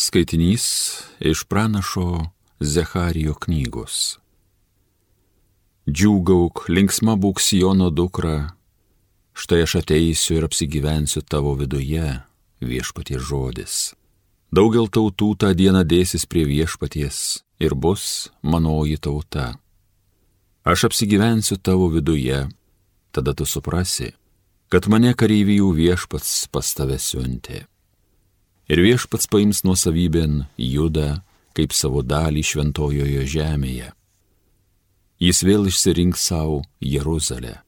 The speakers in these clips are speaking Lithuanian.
Skaitinys iš pranašo Zecharijo knygos. Džiūgauk, linksma būk Sijono dukra, štai aš ateisiu ir apsigyvensiu tavo viduje, viešpatie žodis. Daugel tautų tą dieną dėsis prie viešpaties ir bus manoji tauta. Aš apsigyvensiu tavo viduje, tada tu suprasi, kad mane kareivijų viešpats pas tave siuntė ir viešpats paims nuosavybėn judą kaip savo dalį šventojoje žemėje. Jis vėl išsirinks savo Jeruzalę.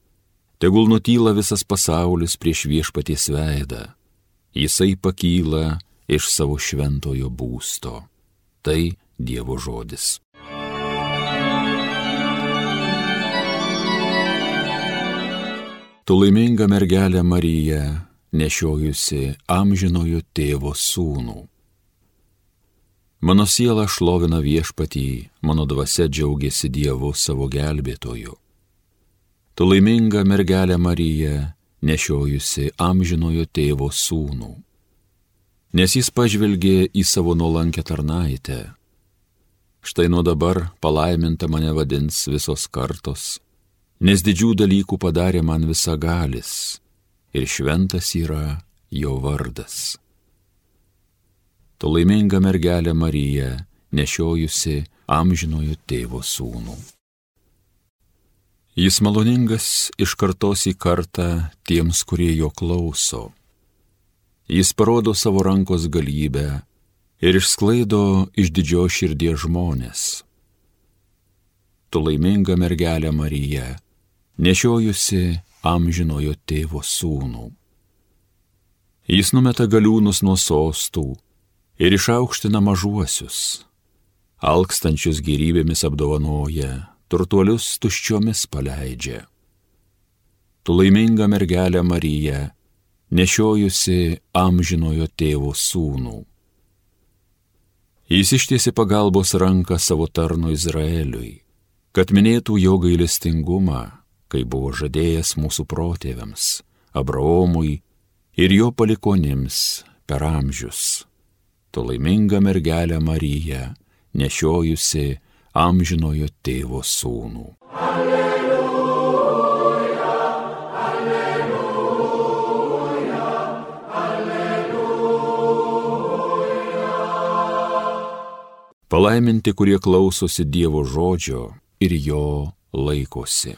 Tegul nutyla visas pasaulis prieš viešpaties veidą. Jisai pakyla iš savo šventojo būsto. Tai Dievo žodis. Tu laiminga mergelė Marija, nešiojusi amžinojo tėvo sūnų. Mano siela šlovina viešpatį, mano dvasia džiaugiasi Dievu savo gelbėtoju. Tu laiminga mergelė Marija, nešiojusi amžinojo tėvo sūnų. Nes jis pažvelgė į savo nuolankę tarnaitę. Štai nuo dabar palaiminta mane vadins visos kartos, nes didžių dalykų padarė man visagalis ir šventas yra jo vardas. Tu laiminga mergelė Marija, nešiojusi amžinojo tėvo sūnų. Jis maloningas iš kartos į kartą tiems, kurie jo klauso. Jis parodo savo rankos galybę ir išsklaido iš didžio širdies žmonės. Tu laiminga mergelė Marija, nešiojusi amžinojo tėvo sūnų. Jis numeta galiūnus nuo sostų ir išaukština mažuosius, alkstančius gyvybėmis apdovanoja, turtuolius tuščiomis paleidžia. Tu laiminga mergelė Marija, nešiojusi amžinojo tėvo sūnų. Jis ištiesi pagalbos ranką savo tarnu Izraeliui, kad minėtų jo gailestingumą kai buvo žadėjęs mūsų protėviams, Abraomui ir jo palikonims per amžius. Tu laiminga mergelė Marija, nešiojusi amžinojo tėvo sūnų. Alleluja, alleluja, alleluja. Palaiminti, kurie klausosi Dievo žodžio ir jo laikosi.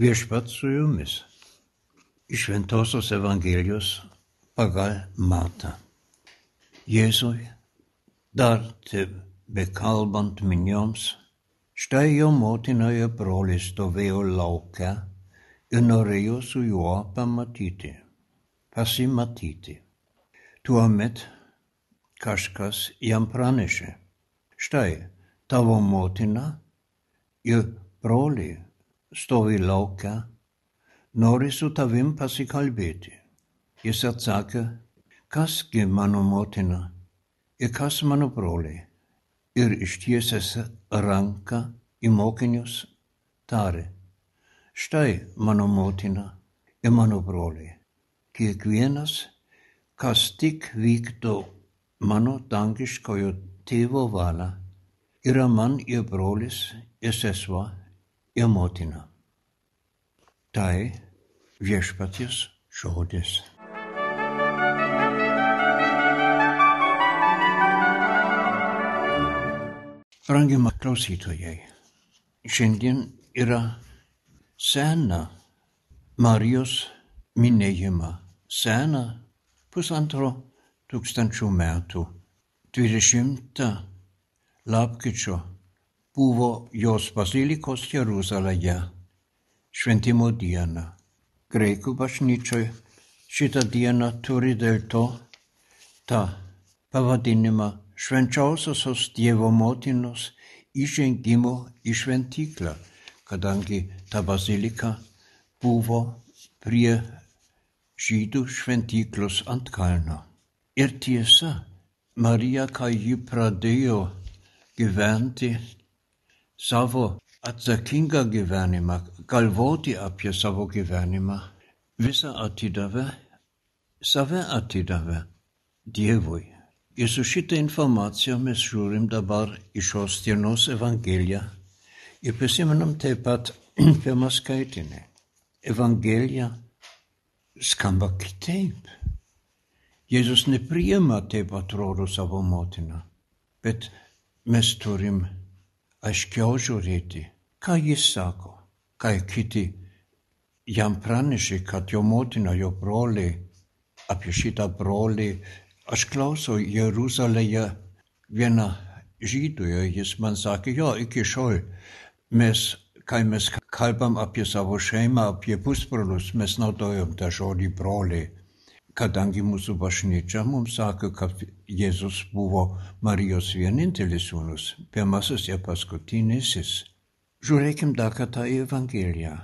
Viešpat su jumis. Iš Ventosios Evangelijos pagal Matą. Jėzui dar tebe kalbant minioms, štai jo motina ir brolis stovėjo laukia ir norėjo su juo pamatyti, pasimatyti. Tuomet kažkas jam pranešė, štai tavo motina ir broliai stovi laukia, nori su tavim pasikalbėti. Jis atsakė, kasgi mano motina ir kas mano broliai. Ir ištiesęs ranką į mokinius tarė, štai mano motina ir mano broliai. Kiekvienas, kas tik vykdo mano dangiškojo tėvo valią, yra man ir brolis ir sesuo ir motina. Tai viešpaties žodis. Brangima klausytojai, šiandien yra sena Marijos minėjimą, sena pusantro tūkstančių metų, 20 lapkričio buvo jos bazilikos Jeruzalėje šventimo dieną. Graikų bažnyčioj šitą dieną turi dėl to tą pavadinimą švenčiausiosios Dievo motinos įžengimo į šventyklą, kadangi ta bazilika buvo prie žydų šventyklos ant kalno. Ir tiesa, Marija, kai ji pradėjo gyventi savo atsakingą gyvenimą, galvoti apie savo gyvenimą, visą atidavė, save atidavė Dievui. Ir su šitą informaciją mes žiūrim dabar į šios dienos Evangeliją ir prisimenam taip pat pirmą skaitinį. Evangelija skamba kitaip. Jėzus nepriima taip atrodo savo motiną, bet mes turim aiškiau žiūrėti, ką jis sako, ką kiti jam pranešė, kad jo motina, jo broliai, apie šitą brolį, aš klausau Jeruzalėje vieną žydoje, jis man sakė, jo, iki šiol mes, kai mes kalbam apie savo šeimą, apie pusbrolius, mes naudojam tą žodį broliai kadangi mūsų bažnyčia mums sako, kad Jėzus buvo Marijos vienintelis sūnus, pirmasis ir paskutinysis. Žiūrėkim dar kartą į Evangeliją.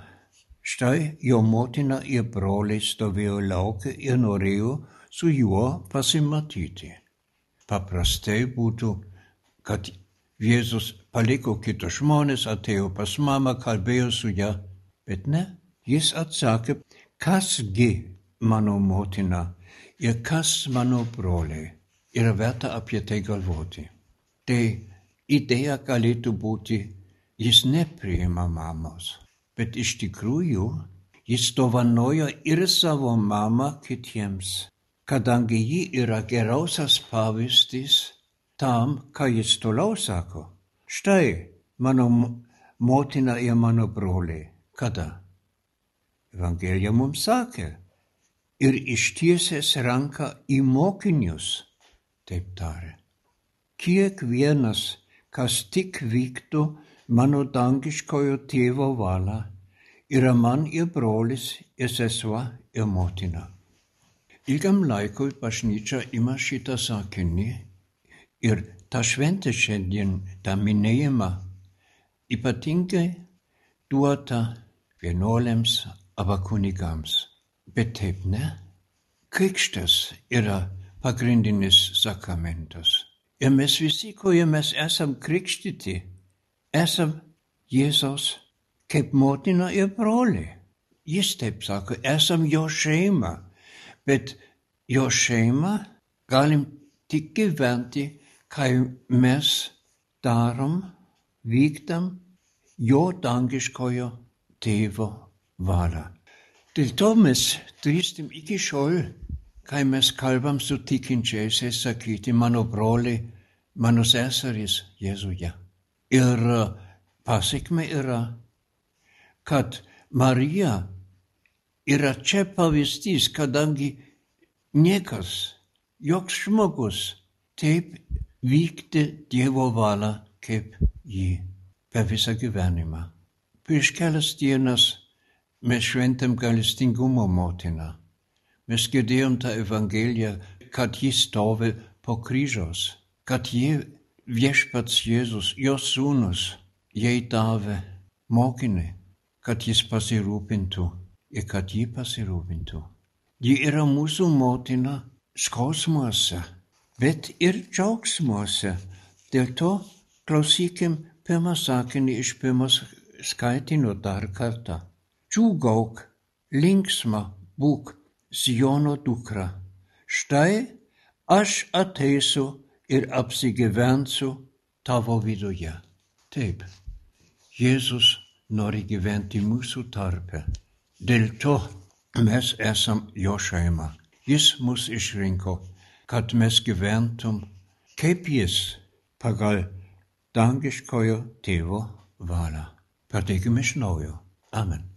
Štai jo motina ir broliai stovėjo laukia ir norėjo su juo pasimatyti. Paprastai būtų, kad Jėzus paliko kitus žmonės, atėjo pas mamą, kalbėjo su ją, bet ne, jis atsakė, kasgi mano motina ir kas mano broliai. Yra verta apie tai galvoti. Tai idėja galėtų būti, jis nepriima mamos, bet iš tikrųjų jis dovanoja ir savo mamą kitiems, kadangi ji yra geriausias pavyzdys tam, ką jis toliau sako. Štai mano motina ir mano broliai. Kada? Evangelija mums sakė, ir ištiesęs ranką į mokinius, taip tarė. Kiekvienas, kas tik vyktų mano dangiškojo tėvo valą, yra man ir brolis, ir sesuo, ir motina. Ilgam laikui bažnyčia ima šitą sakinį ir tą šventę šiandien, tą minėjimą, ypatingai duota vienuolėms arba kunigams. Bet taip ne. Krikštas yra pagrindinis sakramentas. Ir mes visi, kurie mes esam krikštyti, esam Jėzaus kaip motina ir broliai. Jis taip sako, esam jo šeima, bet jo šeima galim tik gyventi, kai mes darom, vykdam jo dangiškojo tėvo valią. Dėl to mes drįstim iki šiol, kai mes kalbam su tikinčiaisiais, sakyti mano broliai, mano seserys Jėzuje. Ir pasiekme yra, kad Marija yra čia pavyzdys, kadangi niekas, joks žmogus taip vykti Dievo valią kaip jį per visą gyvenimą. Prieš kelias dienas Mes šventam gailestingumo motiną. Mes girdėjom tą Evangeliją, kad jis stovi po kryžiaus, kad jie viešpats Jėzus, jos sūnus, jai davė mokinį, kad jis pasirūpintų ir kad ji pasirūpintų. Ji yra mūsų motina skausmuose, bet ir džiaugsmuose. Dėl to klausykim pirmą sakinį iš pirmos skaitinio dar kartą. Džiūgauk, linksma būk, Siono dukra. Štai aš ateisiu ir apsigyvensiu tavo viduje. Taip, Jėzus nori gyventi mūsų tarpe. Dėl to mes esam jo šeima. Jis mus išrinko, kad mes gyventum kaip jis pagal dangiškojo tėvo valią. Pradėkime iš naujo. Amen.